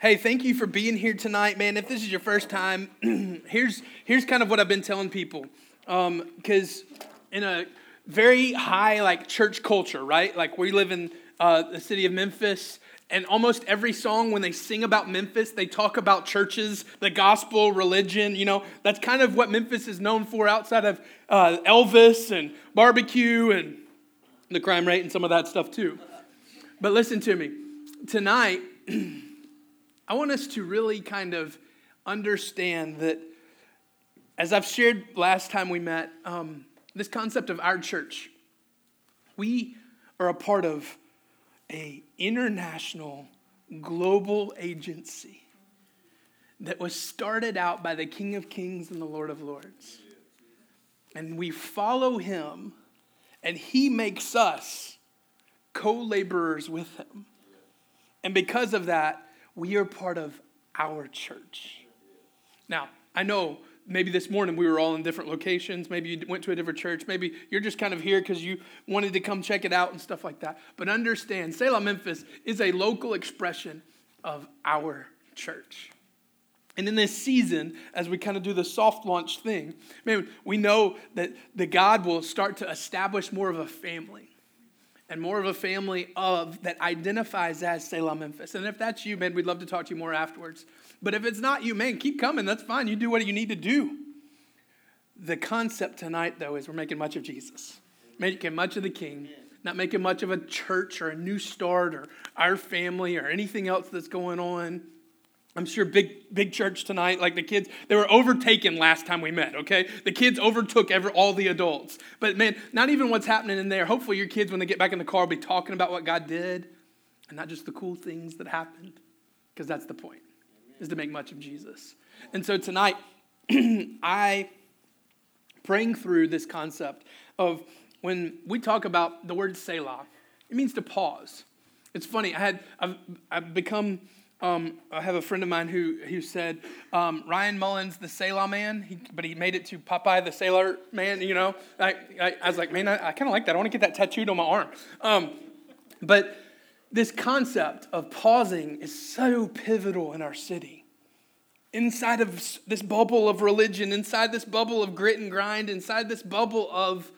Hey, thank you for being here tonight, man. If this is your first time, here's here's kind of what I've been telling people, because um, in a very high like church culture, right? Like we live in uh, the city of Memphis, and almost every song when they sing about Memphis, they talk about churches, the gospel, religion. You know, that's kind of what Memphis is known for outside of uh, Elvis and barbecue and the crime rate and some of that stuff too. But listen to me tonight. I want us to really kind of understand that, as I've shared last time we met, um, this concept of our church, we are a part of a international global agency that was started out by the King of Kings and the Lord of Lords. And we follow him, and he makes us co laborers with him. And because of that, we are part of our church. Now, I know maybe this morning we were all in different locations. Maybe you went to a different church. Maybe you're just kind of here because you wanted to come check it out and stuff like that. But understand, Selah Memphis is a local expression of our church. And in this season, as we kind of do the soft launch thing, man, we know that the God will start to establish more of a family and more of a family of that identifies as Selah Memphis. And if that's you, man, we'd love to talk to you more afterwards. But if it's not you, man, keep coming. That's fine. You do what you need to do. The concept tonight, though, is we're making much of Jesus, making much of the King, not making much of a church or a new start or our family or anything else that's going on. I'm sure big big church tonight, like the kids, they were overtaken last time we met, okay? The kids overtook ever all the adults. But man, not even what's happening in there. Hopefully your kids, when they get back in the car, will be talking about what God did and not just the cool things that happened. Because that's the point, is to make much of Jesus. And so tonight, I praying through this concept of when we talk about the word Selah, it means to pause. It's funny, I had I've, I've become um, I have a friend of mine who, who said, um, Ryan Mullins, the Selah man, he, but he made it to Popeye the Sailor man, you know. I, I, I was like, man, I, I kind of like that. I want to get that tattooed on my arm. Um, but this concept of pausing is so pivotal in our city. Inside of this bubble of religion, inside this bubble of grit and grind, inside this bubble of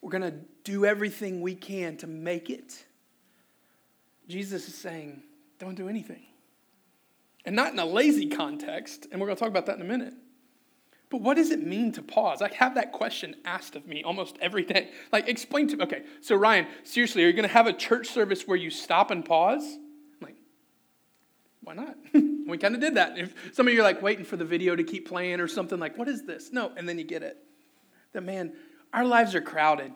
we're going to do everything we can to make it, Jesus is saying, don't do anything. And not in a lazy context, and we're going to talk about that in a minute. But what does it mean to pause? I have that question asked of me almost every day. Like, explain to me. Okay, so Ryan, seriously, are you going to have a church service where you stop and pause? I'm like, why not? we kind of did that. If some of you are like waiting for the video to keep playing or something like, what is this? No, and then you get it. That man, our lives are crowded.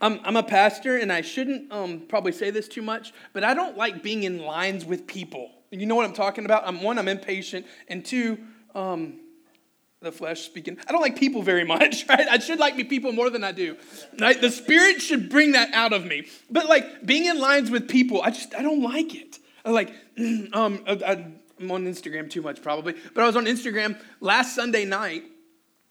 I'm, I'm a pastor, and I shouldn't um, probably say this too much, but I don't like being in lines with people. You know what I'm talking about? I'm one, I'm impatient, and two, um, the flesh speaking. I don't like people very much, right? I should like me people more than I do. Right? The spirit should bring that out of me. But like being in lines with people, I just I don't like it. I like um I, I'm on Instagram too much probably, but I was on Instagram last Sunday night.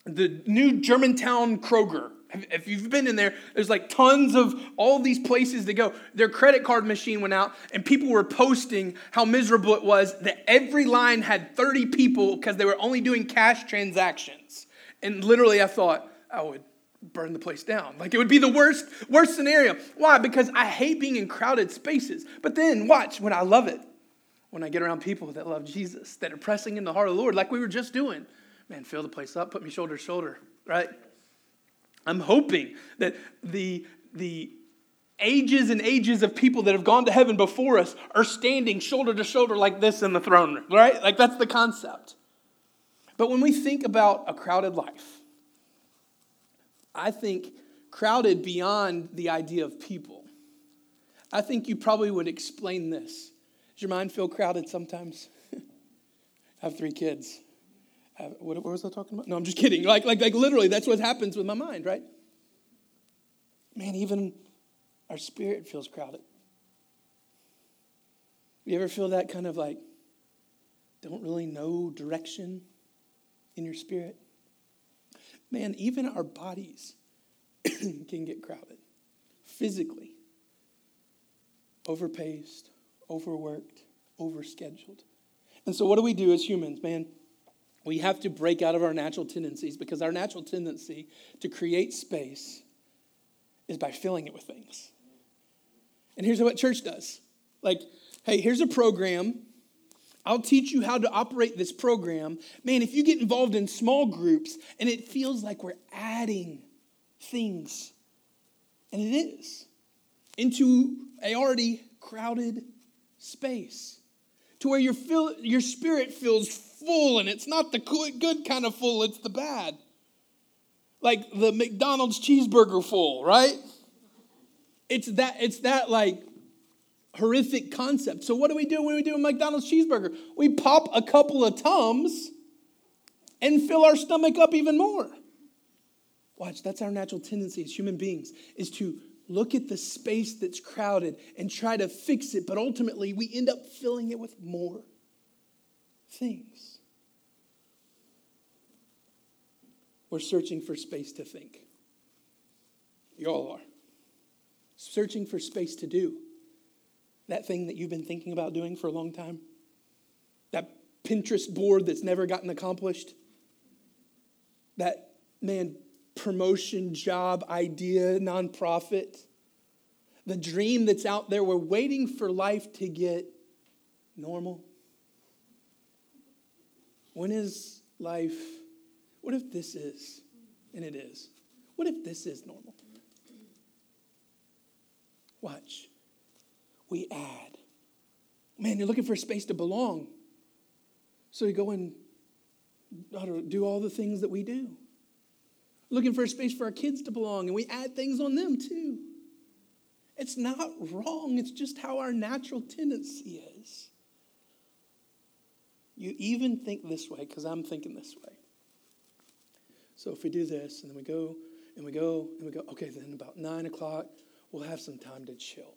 The new Germantown Kroger if you've been in there, there's like tons of all these places to go. Their credit card machine went out, and people were posting how miserable it was that every line had 30 people because they were only doing cash transactions. And literally, I thought, I would burn the place down. Like it would be the worst, worst scenario. Why? Because I hate being in crowded spaces. But then watch when I love it. When I get around people that love Jesus, that are pressing in the heart of the Lord, like we were just doing. Man, fill the place up, put me shoulder to shoulder, right? I'm hoping that the, the ages and ages of people that have gone to heaven before us are standing shoulder to shoulder like this in the throne room, right? Like that's the concept. But when we think about a crowded life, I think crowded beyond the idea of people. I think you probably would explain this. Does your mind feel crowded sometimes? I have three kids what, what was I talking about? No, I'm just kidding. Like, like, like literally, that's what happens with my mind, right? Man, even our spirit feels crowded. You ever feel that kind of like, don't really know direction in your spirit? Man, even our bodies can get crowded physically, overpaced, overworked, overscheduled. And so, what do we do as humans, man? We have to break out of our natural tendencies because our natural tendency to create space is by filling it with things. And here's what church does like, hey, here's a program. I'll teach you how to operate this program. Man, if you get involved in small groups and it feels like we're adding things, and it is, into a already crowded space to where your, feel, your spirit feels full and it's not the good kind of full, it's the bad. Like the McDonald's cheeseburger full, right? It's that, it's that like horrific concept. So, what do we do when we do a McDonald's cheeseburger? We pop a couple of Tums and fill our stomach up even more. Watch, that's our natural tendency as human beings, is to look at the space that's crowded and try to fix it, but ultimately we end up filling it with more things. We're searching for space to think. You all are. Searching for space to do. That thing that you've been thinking about doing for a long time. That Pinterest board that's never gotten accomplished. That, man, promotion, job, idea, nonprofit. The dream that's out there, we're waiting for life to get normal. When is life? What if this is? And it is. What if this is normal? Watch. We add. Man, you're looking for a space to belong. So you go and do all the things that we do looking for a space for our kids to belong, and we add things on them too. It's not wrong, it's just how our natural tendency is. You even think this way, because I'm thinking this way. So if we do this, and then we go, and we go, and we go, okay, then about nine o'clock, we'll have some time to chill.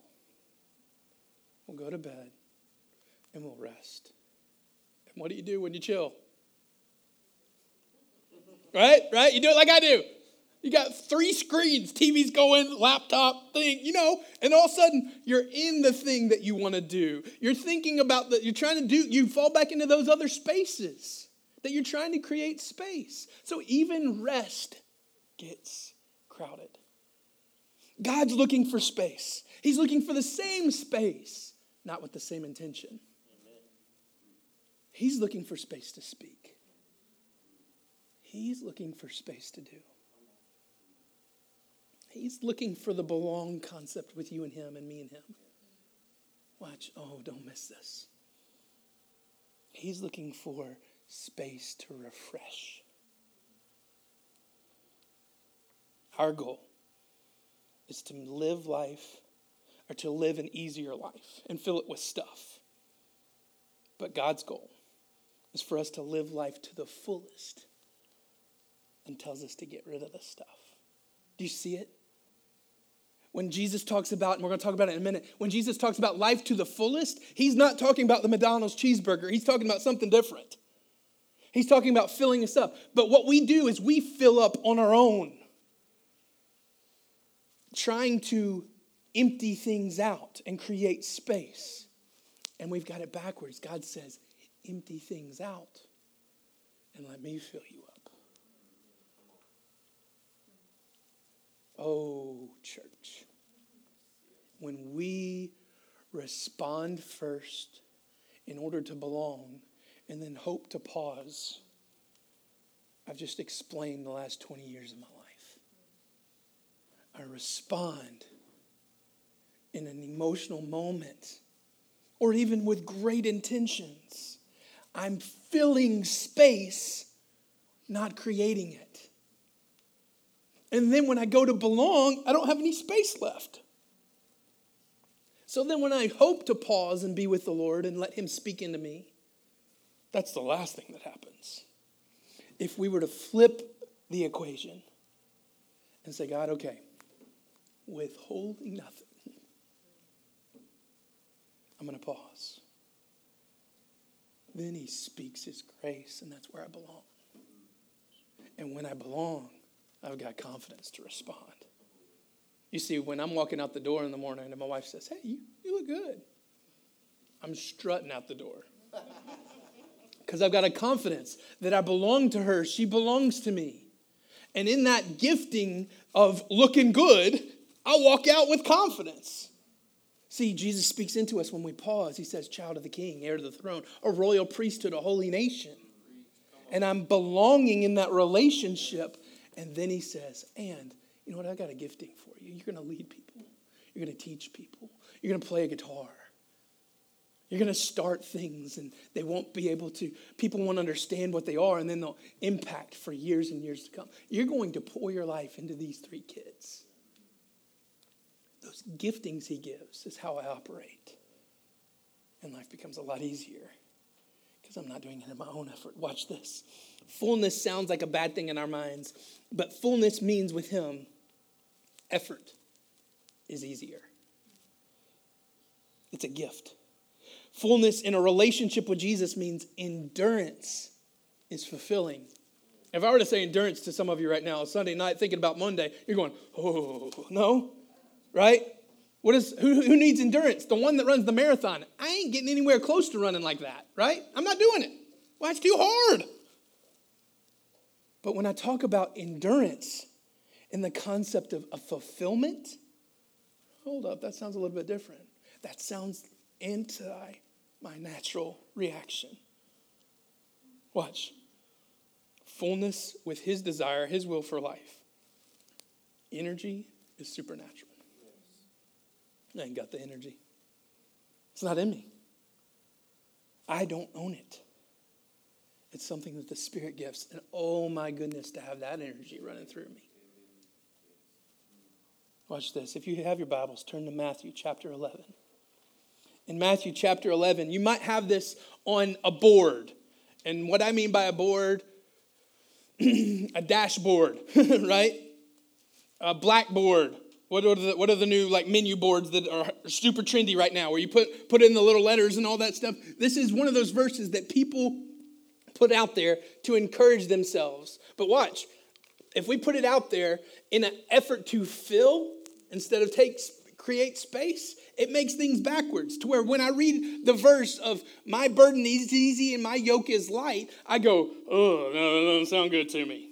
We'll go to bed, and we'll rest. And what do you do when you chill? Right? Right? You do it like I do. You got three screens, TV's going, laptop thing, you know, and all of a sudden you're in the thing that you want to do. You're thinking about that, you're trying to do, you fall back into those other spaces that you're trying to create space. So even rest gets crowded. God's looking for space. He's looking for the same space, not with the same intention. He's looking for space to speak. He's looking for space to do. He's looking for the belong concept with you and him and me and him. Watch, oh, don't miss this. He's looking for space to refresh. Our goal is to live life or to live an easier life and fill it with stuff. But God's goal is for us to live life to the fullest and tells us to get rid of the stuff. Do you see it? When Jesus talks about, and we're going to talk about it in a minute, when Jesus talks about life to the fullest, he's not talking about the McDonald's cheeseburger. He's talking about something different. He's talking about filling us up. But what we do is we fill up on our own, trying to empty things out and create space. And we've got it backwards. God says, empty things out and let me fill you up. Oh, church, when we respond first in order to belong and then hope to pause, I've just explained the last 20 years of my life. I respond in an emotional moment or even with great intentions. I'm filling space, not creating it. And then when I go to belong, I don't have any space left. So then when I hope to pause and be with the Lord and let Him speak into me, that's the last thing that happens. If we were to flip the equation and say, God, okay, withholding nothing, I'm going to pause. Then He speaks His grace, and that's where I belong. And when I belong, I've got confidence to respond. You see, when I'm walking out the door in the morning and my wife says, Hey, you, you look good, I'm strutting out the door. Because I've got a confidence that I belong to her, she belongs to me. And in that gifting of looking good, I walk out with confidence. See, Jesus speaks into us when we pause. He says, Child of the King, heir to the throne, a royal priesthood, a holy nation. And I'm belonging in that relationship. And then he says, And you know what? I got a gifting for you. You're going to lead people, you're going to teach people, you're going to play a guitar. You're going to start things and they won't be able to, people won't understand what they are and then they'll impact for years and years to come. You're going to pour your life into these three kids. Those giftings he gives is how I operate. And life becomes a lot easier because I'm not doing it in my own effort. Watch this. Fullness sounds like a bad thing in our minds, but fullness means with him, effort is easier. It's a gift. Fullness in a relationship with Jesus means endurance is fulfilling. If I were to say endurance to some of you right now, Sunday night, thinking about Monday, you're going, oh, no, right? What is, who, who needs endurance? The one that runs the marathon. I ain't getting anywhere close to running like that, right? I'm not doing it. Well, it's too hard. But when I talk about endurance in the concept of, of fulfillment, hold up, that sounds a little bit different. That sounds anti my natural reaction. Watch. Fullness with his desire, his will for life. Energy is supernatural. I ain't got the energy. It's not in me. I don't own it. It's something that the Spirit gives. And oh my goodness, to have that energy running through me. Watch this. If you have your Bibles, turn to Matthew chapter 11 in Matthew chapter 11. You might have this on a board. And what I mean by a board, a dashboard, right? A blackboard. What are, the, what are the new like menu boards that are super trendy right now where you put, put in the little letters and all that stuff? This is one of those verses that people put out there to encourage themselves. But watch, if we put it out there in an effort to fill instead of take create space, it makes things backwards to where when I read the verse of my burden is easy and my yoke is light, I go, oh, no, that doesn't sound good to me.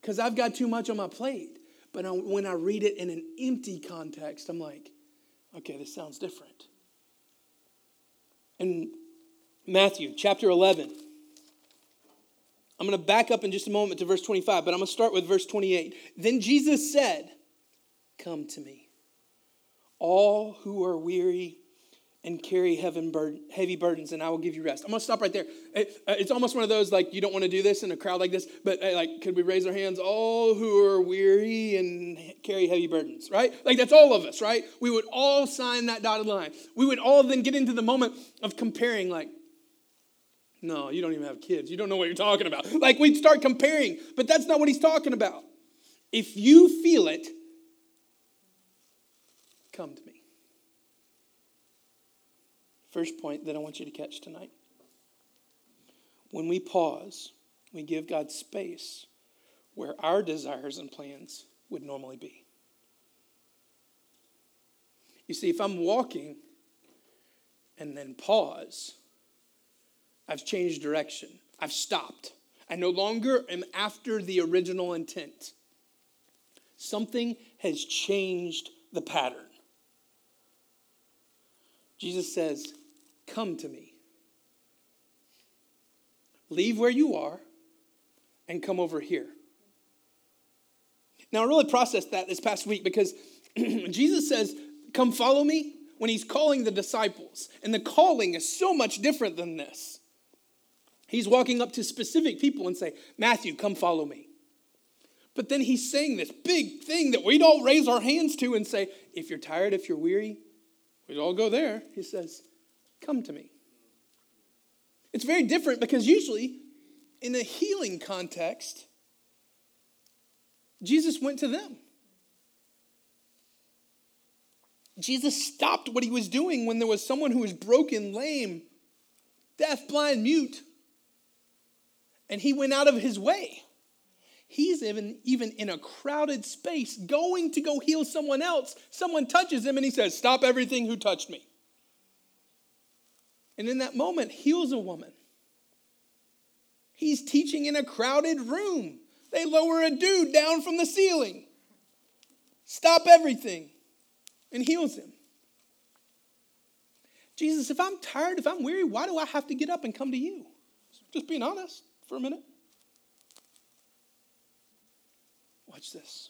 Because I've got too much on my plate. But when I read it in an empty context, I'm like, okay, this sounds different. In Matthew chapter 11, I'm going to back up in just a moment to verse 25, but I'm going to start with verse 28. Then Jesus said, Come to me all who are weary and carry heavy burdens, and I will give you rest. I'm gonna stop right there. Uh, it's almost one of those like you don't want to do this in a crowd like this, but like, could we raise our hands? All who are weary and carry heavy burdens, right? Like that's all of us, right? We would all sign that dotted line. We would all then get into the moment of comparing, like, no, you don't even have kids. You don't know what you're talking about. Like we'd start comparing, but that's not what he's talking about. If you feel it, Come to me. First point that I want you to catch tonight. When we pause, we give God space where our desires and plans would normally be. You see, if I'm walking and then pause, I've changed direction. I've stopped. I no longer am after the original intent. Something has changed the pattern. Jesus says, Come to me. Leave where you are and come over here. Now, I really processed that this past week because Jesus says, Come follow me when he's calling the disciples. And the calling is so much different than this. He's walking up to specific people and say, Matthew, come follow me. But then he's saying this big thing that we'd all raise our hands to and say, if you're tired, if you're weary, we all go there. He says, Come to me. It's very different because usually in a healing context, Jesus went to them. Jesus stopped what he was doing when there was someone who was broken, lame, deaf, blind, mute, and he went out of his way. He's even, even in a crowded space going to go heal someone else. Someone touches him and he says, Stop everything who touched me. and in that moment heals a woman. He's teaching in a crowded room. They lower a dude down from the ceiling, stop everything, and heals him. Jesus, if I'm tired, if I'm weary, why do I have to get up and come to you? Just being honest for a minute. Watch this.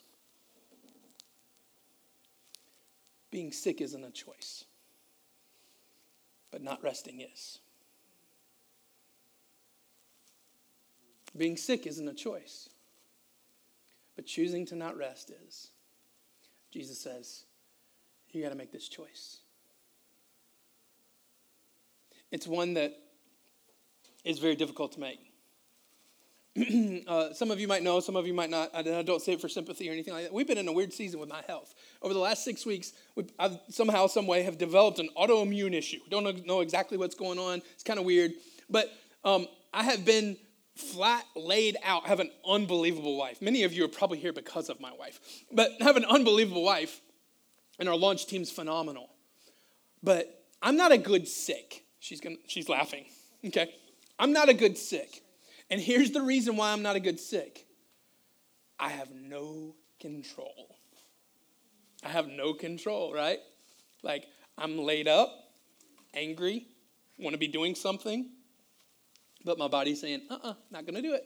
Being sick isn't a choice, but not resting is. Being sick isn't a choice, but choosing to not rest is. Jesus says, You got to make this choice. It's one that is very difficult to make. uh, some of you might know, some of you might not. I don't say it for sympathy or anything like that. We've been in a weird season with my health. Over the last six weeks, I've somehow, some way, have developed an autoimmune issue. Don't know exactly what's going on. It's kind of weird, but um, I have been flat laid out. I have an unbelievable wife. Many of you are probably here because of my wife, but I have an unbelievable wife, and our launch team's phenomenal. But I'm not a good sick. She's gonna. She's laughing. Okay, I'm not a good sick. And here's the reason why I'm not a good sick I have no control. I have no control, right? Like, I'm laid up, angry, want to be doing something, but my body's saying, uh uh-uh, uh, not going to do it.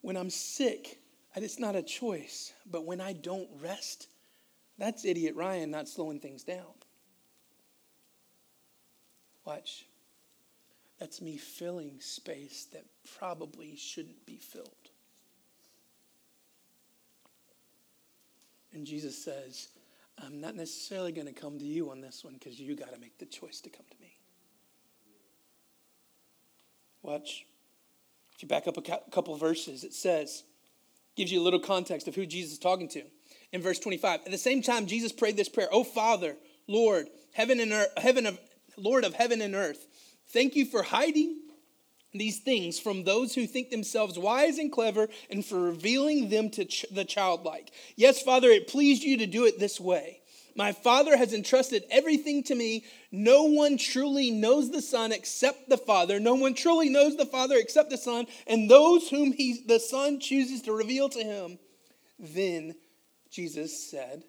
When I'm sick, it's not a choice, but when I don't rest, that's idiot Ryan not slowing things down. Watch. That's me filling space that probably shouldn't be filled. And Jesus says, I'm not necessarily going to come to you on this one because you got to make the choice to come to me. Watch. If you back up a couple verses, it says, gives you a little context of who Jesus is talking to. In verse 25, at the same time, Jesus prayed this prayer, O Father, Lord, heaven and earth, heaven of Lord of heaven and earth, Thank you for hiding these things from those who think themselves wise and clever and for revealing them to ch- the childlike. Yes, Father, it pleased you to do it this way. My Father has entrusted everything to me. No one truly knows the Son except the Father. No one truly knows the Father except the Son, and those whom he, the Son chooses to reveal to him. Then Jesus said,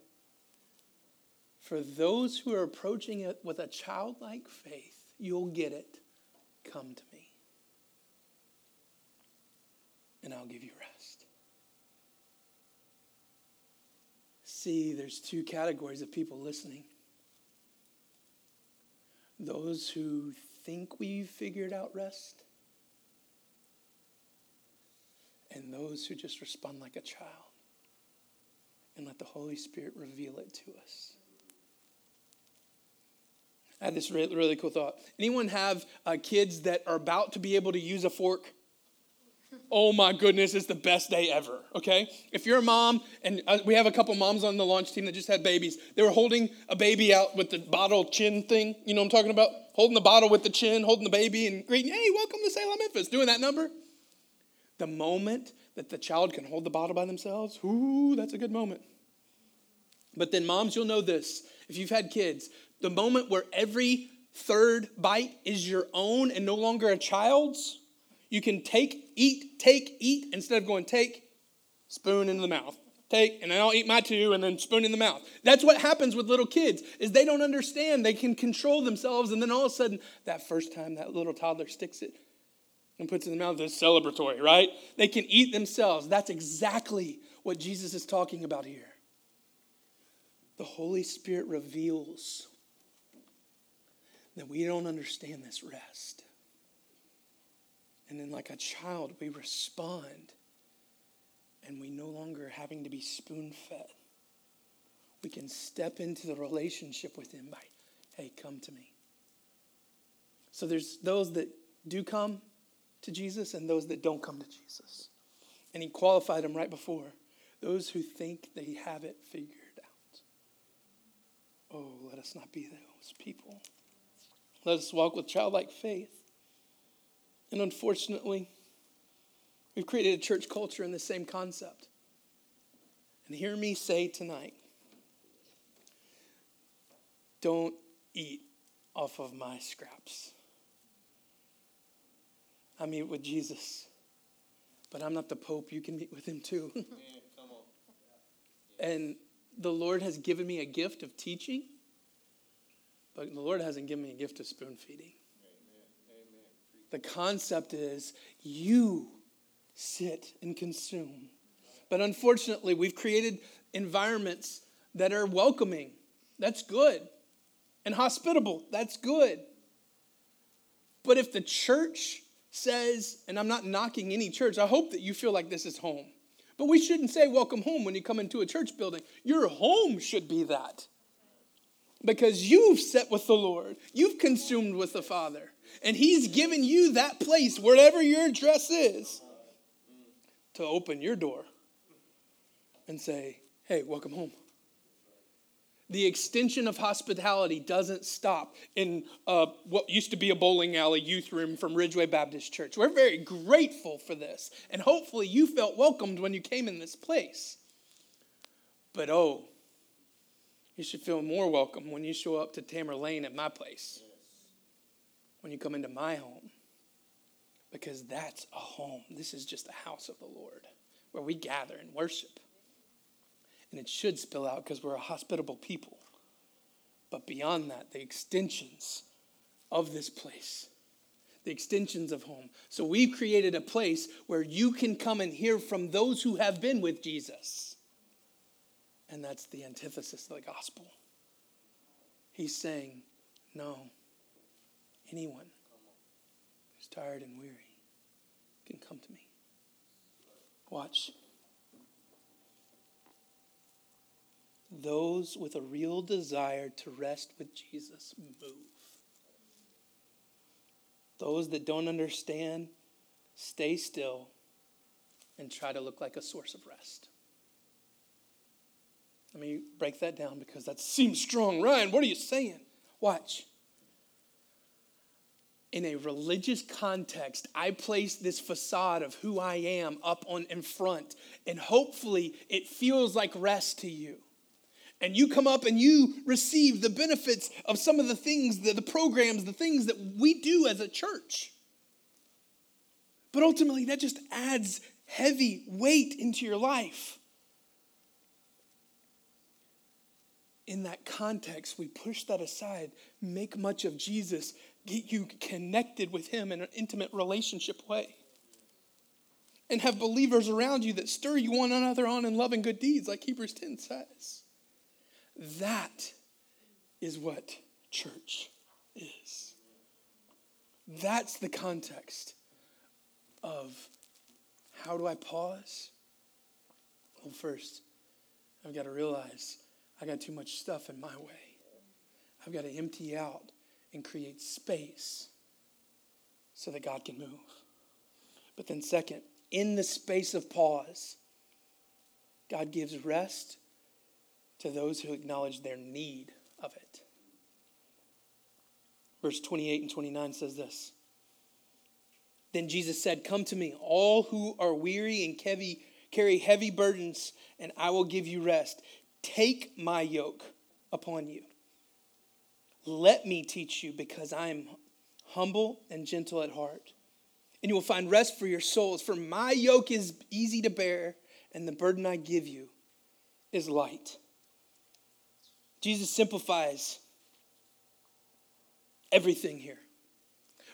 For those who are approaching it with a childlike faith, You'll get it. Come to me. And I'll give you rest. See, there's two categories of people listening those who think we've figured out rest, and those who just respond like a child and let the Holy Spirit reveal it to us. I had this really, really cool thought. Anyone have uh, kids that are about to be able to use a fork? Oh my goodness, it's the best day ever, okay? If you're a mom, and uh, we have a couple moms on the launch team that just had babies, they were holding a baby out with the bottle chin thing. You know what I'm talking about? Holding the bottle with the chin, holding the baby, and greeting, hey, welcome to Selah Memphis, doing that number. The moment that the child can hold the bottle by themselves, ooh, that's a good moment. But then, moms, you'll know this. If you've had kids, the moment where every third bite is your own and no longer a child's, you can take, eat, take, eat, instead of going take, spoon into the mouth. Take, and then I'll eat my two, and then spoon in the mouth. That's what happens with little kids, is they don't understand. They can control themselves, and then all of a sudden, that first time that little toddler sticks it and puts it in the mouth, it's celebratory, right? They can eat themselves. That's exactly what Jesus is talking about here. The Holy Spirit reveals that we don't understand this rest. And then, like a child, we respond, and we no longer having to be spoon fed. We can step into the relationship with Him by, hey, come to me. So there's those that do come to Jesus and those that don't come to Jesus. And He qualified them right before those who think they have it figured out. Oh, let us not be those people. Let us walk with childlike faith. And unfortunately, we've created a church culture in the same concept. And hear me say tonight don't eat off of my scraps. I meet with Jesus, but I'm not the Pope. You can meet with him too. and the Lord has given me a gift of teaching, but the Lord hasn't given me a gift of spoon feeding. The concept is you sit and consume. But unfortunately, we've created environments that are welcoming. That's good. And hospitable. That's good. But if the church says, and I'm not knocking any church, I hope that you feel like this is home. But we shouldn't say welcome home when you come into a church building. Your home should be that. Because you've sat with the Lord, you've consumed with the Father, and He's given you that place, wherever your address is, to open your door and say, Hey, welcome home the extension of hospitality doesn't stop in uh, what used to be a bowling alley youth room from Ridgeway Baptist Church. We're very grateful for this, and hopefully you felt welcomed when you came in this place. But oh, you should feel more welcome when you show up to Tamer Lane at my place, when you come into my home, because that's a home. This is just a house of the Lord where we gather and worship. And it should spill out because we're a hospitable people. But beyond that, the extensions of this place, the extensions of home. So we've created a place where you can come and hear from those who have been with Jesus. And that's the antithesis of the gospel. He's saying, No, anyone who's tired and weary can come to me. Watch. those with a real desire to rest with Jesus move. Those that don't understand, stay still and try to look like a source of rest. Let me break that down because that seems strong. Ryan, what are you saying? Watch. In a religious context, I place this facade of who I am up on in front, and hopefully it feels like rest to you and you come up and you receive the benefits of some of the things, the, the programs, the things that we do as a church. But ultimately, that just adds heavy weight into your life. In that context, we push that aside, make much of Jesus, get you connected with Him in an intimate relationship way. And have believers around you that stir you one another on in love and good deeds, like Hebrews 10 says. That is what church is. That's the context of how do I pause? Well, first, I've got to realize I got too much stuff in my way. I've got to empty out and create space so that God can move. But then, second, in the space of pause, God gives rest to those who acknowledge their need of it. Verse 28 and 29 says this Then Jesus said, Come to me, all who are weary and heavy, carry heavy burdens, and I will give you rest. Take my yoke upon you. Let me teach you, because I am humble and gentle at heart. And you will find rest for your souls. For my yoke is easy to bear, and the burden I give you is light. Jesus simplifies everything here.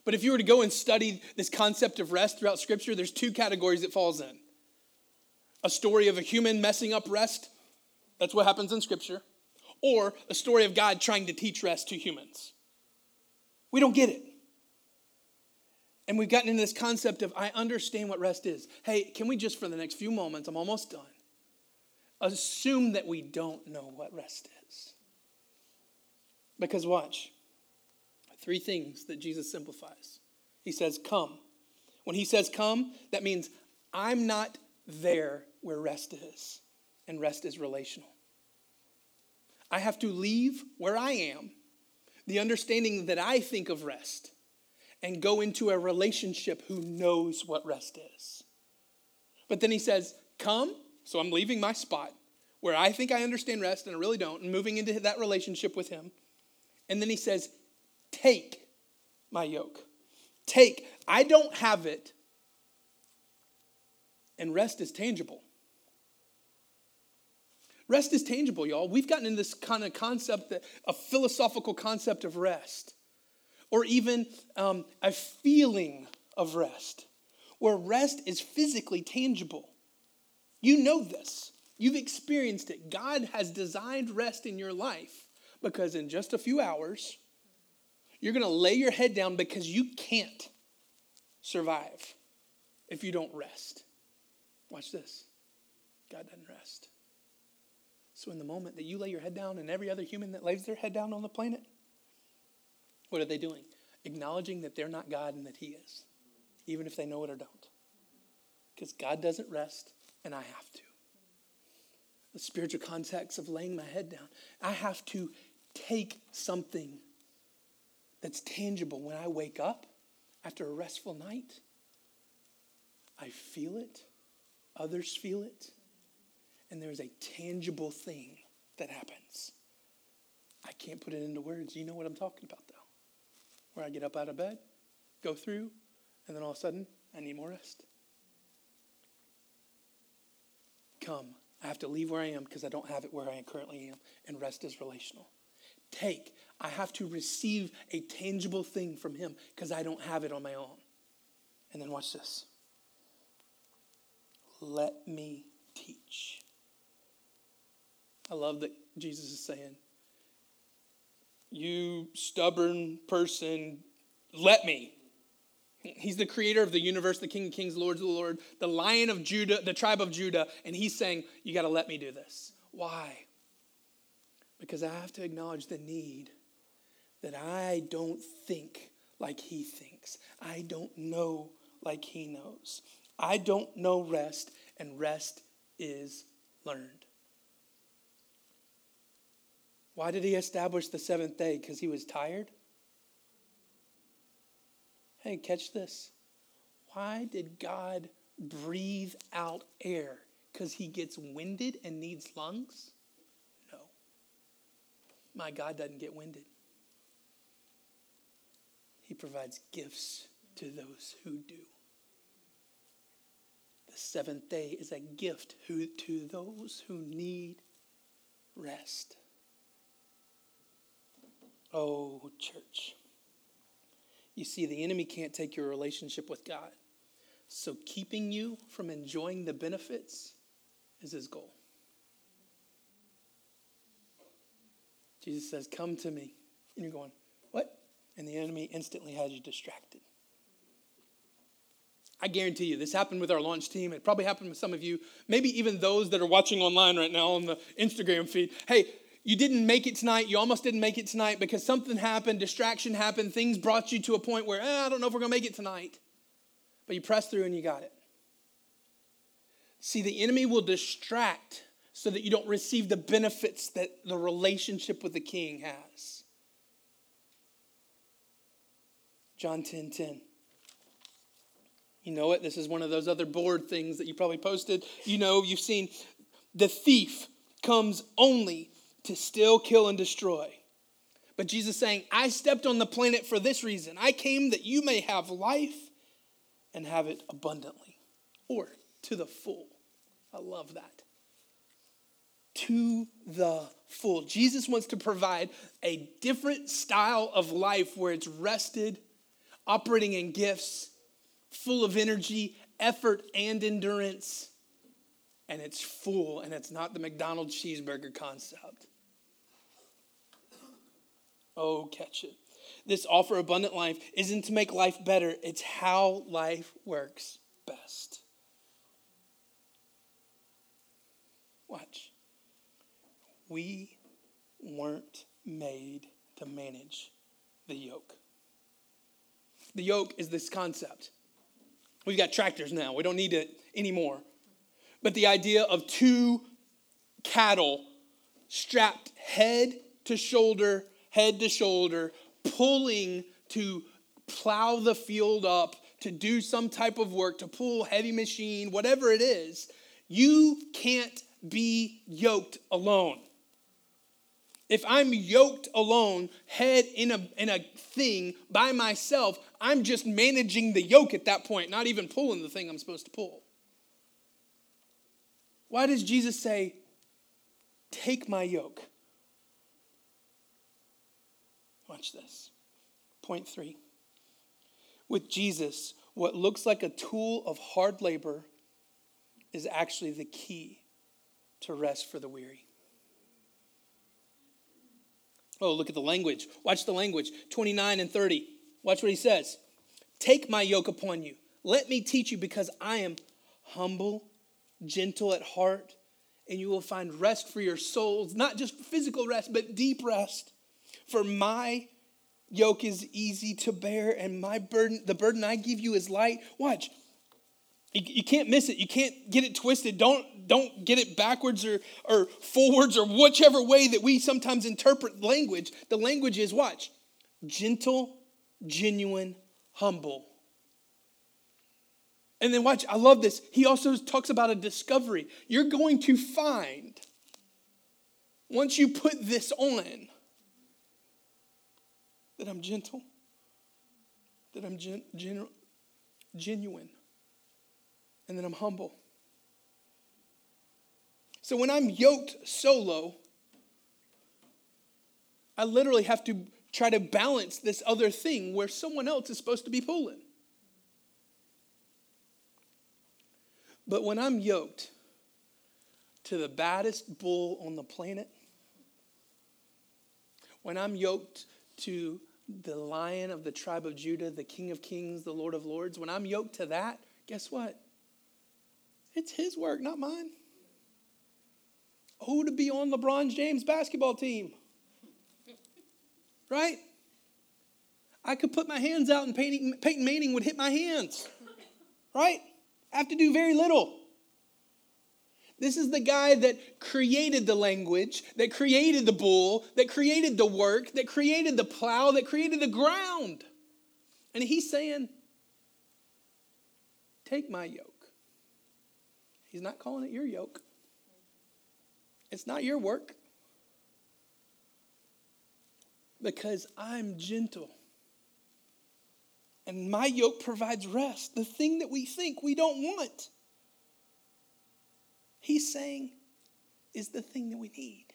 But if you were to go and study this concept of rest throughout Scripture, there's two categories it falls in a story of a human messing up rest, that's what happens in Scripture, or a story of God trying to teach rest to humans. We don't get it. And we've gotten into this concept of I understand what rest is. Hey, can we just for the next few moments, I'm almost done, assume that we don't know what rest is? Because watch, three things that Jesus simplifies. He says, Come. When he says come, that means I'm not there where rest is, and rest is relational. I have to leave where I am, the understanding that I think of rest, and go into a relationship who knows what rest is. But then he says, Come, so I'm leaving my spot where I think I understand rest and I really don't, and moving into that relationship with him. And then he says, Take my yoke. Take. I don't have it. And rest is tangible. Rest is tangible, y'all. We've gotten in this kind of concept, a philosophical concept of rest, or even um, a feeling of rest, where rest is physically tangible. You know this. You've experienced it. God has designed rest in your life because in just a few hours, you're going to lay your head down because you can't survive if you don't rest. Watch this God doesn't rest. So, in the moment that you lay your head down, and every other human that lays their head down on the planet, what are they doing? Acknowledging that they're not God and that He is, even if they know it or don't. Because God doesn't rest, and I have to. The spiritual context of laying my head down, I have to take something that's tangible when I wake up after a restful night. I feel it, others feel it, and there's a tangible thing that happens. I can't put it into words. You know what I'm talking about, though. Where I get up out of bed, go through, and then all of a sudden, I need more rest. Come. I have to leave where I am because I don't have it where I currently am, and rest is relational. Take. I have to receive a tangible thing from Him because I don't have it on my own. And then watch this. Let me teach. I love that Jesus is saying, You stubborn person, let me. He's the creator of the universe, the King of Kings, Lords of the Lord, the Lion of Judah, the tribe of Judah, and he's saying, You got to let me do this. Why? Because I have to acknowledge the need that I don't think like he thinks. I don't know like he knows. I don't know rest, and rest is learned. Why did he establish the seventh day? Because he was tired? Hey, catch this. Why did God breathe out air? Because he gets winded and needs lungs? No. My God doesn't get winded. He provides gifts to those who do. The seventh day is a gift who, to those who need rest. Oh, church. You see, the enemy can't take your relationship with God. So, keeping you from enjoying the benefits is his goal. Jesus says, Come to me. And you're going, What? And the enemy instantly has you distracted. I guarantee you, this happened with our launch team. It probably happened with some of you, maybe even those that are watching online right now on the Instagram feed. Hey, you didn't make it tonight. You almost didn't make it tonight because something happened, distraction happened, things brought you to a point where, eh, I don't know if we're going to make it tonight. But you pressed through and you got it. See, the enemy will distract so that you don't receive the benefits that the relationship with the king has. John 10 10. You know it. This is one of those other board things that you probably posted. You know, you've seen the thief comes only to still kill, and destroy. But Jesus saying, I stepped on the planet for this reason. I came that you may have life and have it abundantly or to the full. I love that. To the full. Jesus wants to provide a different style of life where it's rested, operating in gifts, full of energy, effort, and endurance. And it's full, and it's not the McDonald's cheeseburger concept. Oh, catch it. This offer abundant life isn't to make life better, it's how life works best. Watch. We weren't made to manage the yoke. The yoke is this concept. We've got tractors now, we don't need it anymore. But the idea of two cattle strapped head to shoulder head to shoulder, pulling to plow the field up, to do some type of work, to pull heavy machine, whatever it is, you can't be yoked alone. If I'm yoked alone, head in a, in a thing by myself, I'm just managing the yoke at that point, not even pulling the thing I'm supposed to pull. Why does Jesus say, Take my yoke? Watch this. Point three. With Jesus, what looks like a tool of hard labor is actually the key to rest for the weary. Oh, look at the language. Watch the language 29 and 30. Watch what he says. Take my yoke upon you. Let me teach you because I am humble, gentle at heart, and you will find rest for your souls, not just physical rest, but deep rest. For my yoke is easy to bear, and my burden, the burden I give you is light. Watch. You, you can't miss it. You can't get it twisted. Don't, don't get it backwards or, or forwards or whichever way that we sometimes interpret language. The language is, watch, gentle, genuine, humble. And then watch, I love this. He also talks about a discovery. You're going to find, once you put this on, that I'm gentle, that I'm gen- gen- genuine, and that I'm humble. So when I'm yoked solo, I literally have to try to balance this other thing where someone else is supposed to be pulling. But when I'm yoked to the baddest bull on the planet, when I'm yoked to the lion of the tribe of Judah, the king of kings, the lord of lords, when I'm yoked to that, guess what? It's his work, not mine. Oh, to be on LeBron James basketball team. Right? I could put my hands out and Peyton Manning would hit my hands. Right? I have to do very little. This is the guy that created the language, that created the bull, that created the work, that created the plow, that created the ground. And he's saying, Take my yoke. He's not calling it your yoke, it's not your work. Because I'm gentle. And my yoke provides rest, the thing that we think we don't want. He's saying is the thing that we need.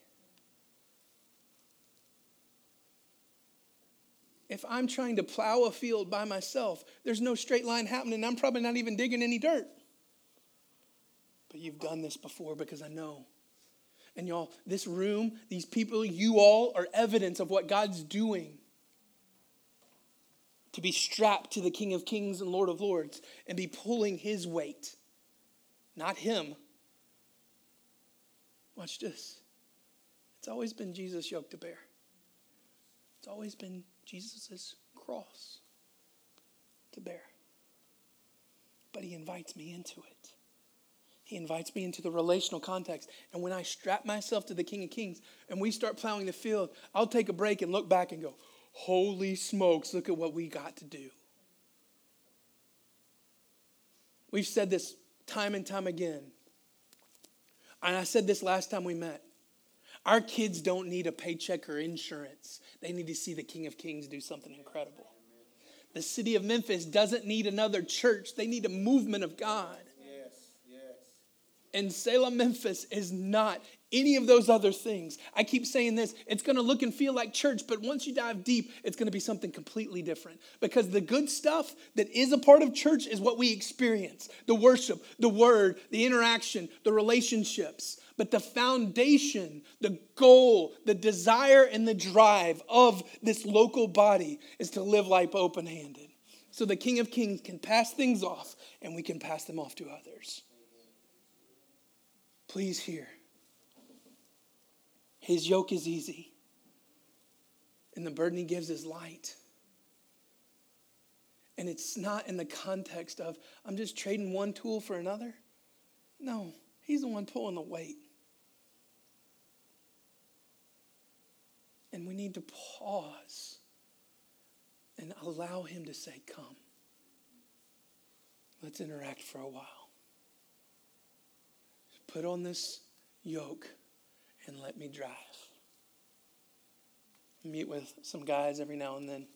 If I'm trying to plow a field by myself, there's no straight line happening. I'm probably not even digging any dirt. But you've done this before because I know. And y'all, this room, these people, you all are evidence of what God's doing to be strapped to the King of Kings and Lord of Lords and be pulling his weight, not him. Watch this. It's always been Jesus' yoke to bear, it's always been Jesus' cross to bear. But he invites me into it. He invites me into the relational context. And when I strap myself to the King of Kings and we start plowing the field, I'll take a break and look back and go, Holy smokes, look at what we got to do. We've said this time and time again. And I said this last time we met. Our kids don't need a paycheck or insurance. They need to see the King of Kings do something incredible. The city of Memphis doesn't need another church, they need a movement of God. Yes, yes. And Selah, Memphis is not any of those other things. I keep saying this it's going to look and feel like church, but once you dive deep, it's going to be something completely different. Because the good stuff that is a part of church is what we experience the worship, the word, the interaction, the relationships. But the foundation, the goal, the desire, and the drive of this local body is to live life open handed. So the King of Kings can pass things off and we can pass them off to others. Please hear. His yoke is easy, and the burden he gives is light. And it's not in the context of, I'm just trading one tool for another. No, he's the one pulling the weight. And we need to pause and allow him to say, Come. Let's interact for a while. Put on this yoke and let me drive. meet with some guys every now and then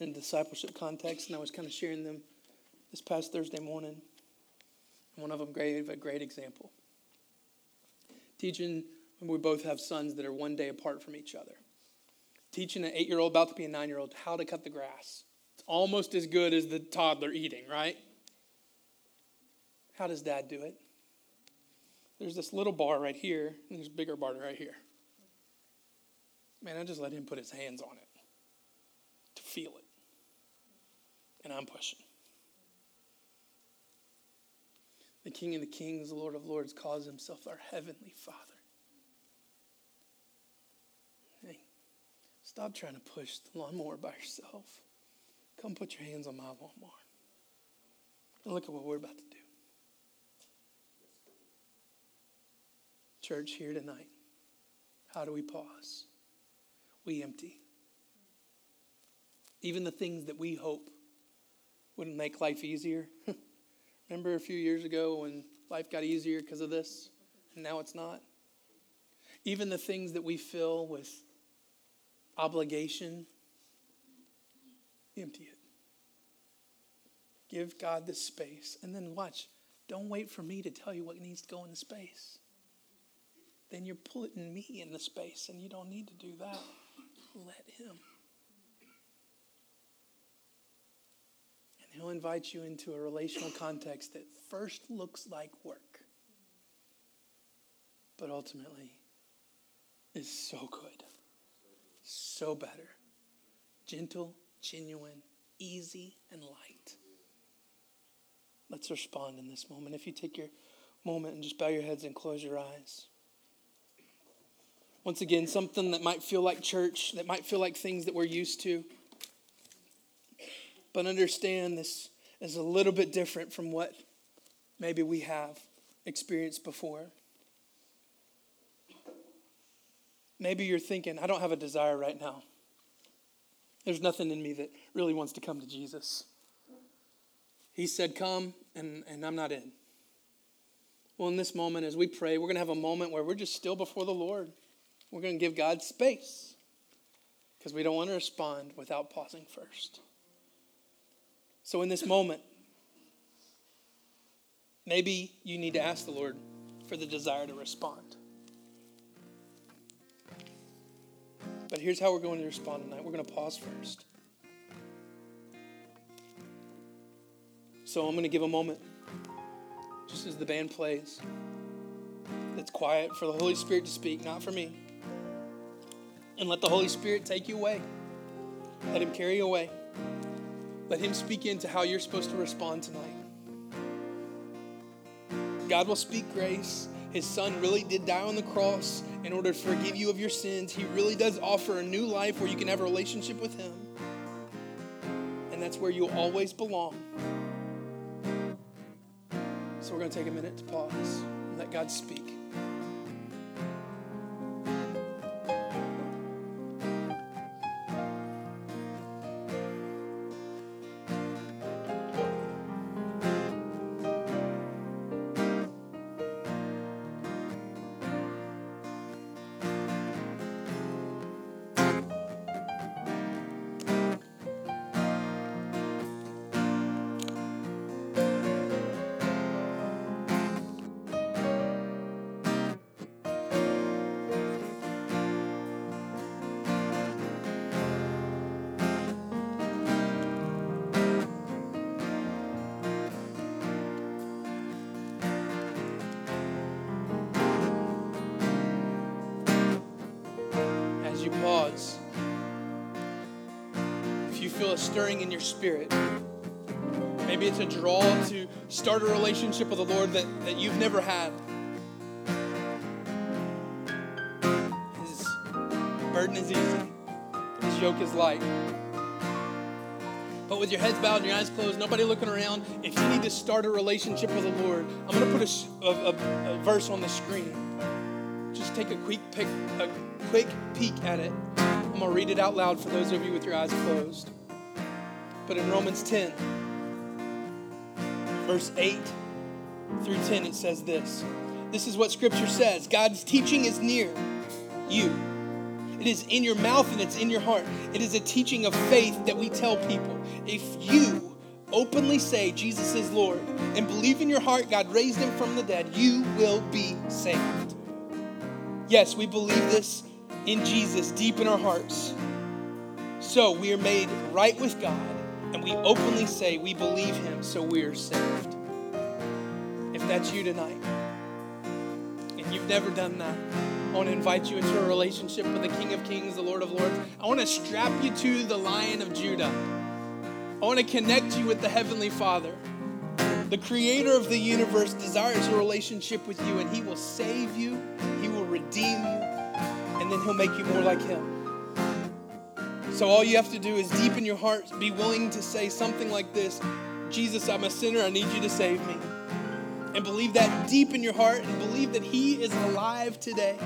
in discipleship context, and I was kind of sharing them this past Thursday morning. One of them gave a great example. Teaching, we both have sons that are one day apart from each other. Teaching an eight year old, about to be a nine year old, how to cut the grass. It's almost as good as the toddler eating, right? How does dad do it? There's this little bar right here, and there's a bigger bar right here. Man, I just let him put his hands on it to feel it. And I'm pushing. The King of the Kings, the Lord of Lords, calls himself our Heavenly Father. Hey, stop trying to push the lawnmower by yourself. Come put your hands on my lawnmower. And look at what we're about to do. Church, here tonight, how do we pause? We empty. Even the things that we hope wouldn't make life easier. Remember a few years ago when life got easier because of this, and now it's not? Even the things that we fill with obligation, empty it. Give God the space, and then watch. Don't wait for me to tell you what needs to go in the space then you're putting me in the space, and you don't need to do that. Let Him. And He'll invite you into a relational context that first looks like work, but ultimately is so good, so better, gentle, genuine, easy, and light. Let's respond in this moment. If you take your moment and just bow your heads and close your eyes. Once again, something that might feel like church, that might feel like things that we're used to. But understand this is a little bit different from what maybe we have experienced before. Maybe you're thinking, I don't have a desire right now. There's nothing in me that really wants to come to Jesus. He said, Come, and, and I'm not in. Well, in this moment, as we pray, we're going to have a moment where we're just still before the Lord. We're going to give God space because we don't want to respond without pausing first. So, in this moment, maybe you need to ask the Lord for the desire to respond. But here's how we're going to respond tonight we're going to pause first. So, I'm going to give a moment just as the band plays. It's quiet for the Holy Spirit to speak, not for me and let the Holy Spirit take you away. Let Him carry you away. Let Him speak into how you're supposed to respond tonight. God will speak grace. His Son really did die on the cross in order to forgive you of your sins. He really does offer a new life where you can have a relationship with Him. And that's where you'll always belong. So we're going to take a minute to pause and let God speak. Stirring in your spirit. Maybe it's a draw to start a relationship with the Lord that, that you've never had. His burden is easy, his yoke is light. But with your heads bowed and your eyes closed, nobody looking around, if you need to start a relationship with the Lord, I'm going to put a, a, a, verse on the screen. Just take a quick, pick, a quick peek at it. I'm going to read it out loud for those of you with your eyes closed. But in Romans 10, verse 8 through 10, it says this. This is what Scripture says God's teaching is near you. It is in your mouth and it's in your heart. It is a teaching of faith that we tell people. If you openly say Jesus is Lord and believe in your heart God raised him from the dead, you will be saved. Yes, we believe this in Jesus deep in our hearts. So we are made right with God, and we openly say we believe him, so we are saved. If that's you tonight, and you've never done that, I want to invite you into a relationship with the King of Kings, the Lord of Lords. I want to strap you to the Lion of Judah. I want to connect you with the Heavenly Father. The creator of the universe desires a relationship with you, and he will save you, he will redeem you, and then he'll make you more like him. So, all you have to do is deep in your heart be willing to say something like this Jesus, I'm a sinner, I need you to save me. And believe that deep in your heart and believe that he is alive today.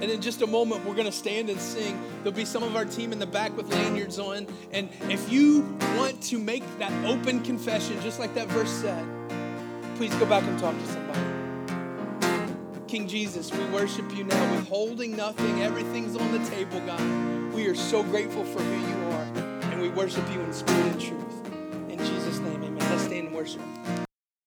And in just a moment, we're going to stand and sing. There'll be some of our team in the back with lanyards on. And if you want to make that open confession, just like that verse said, please go back and talk to somebody. King Jesus, we worship you now, withholding nothing. Everything's on the table, God. We are so grateful for who you are. And we worship you in spirit and truth. In Jesus' name, amen. Let's stand and worship.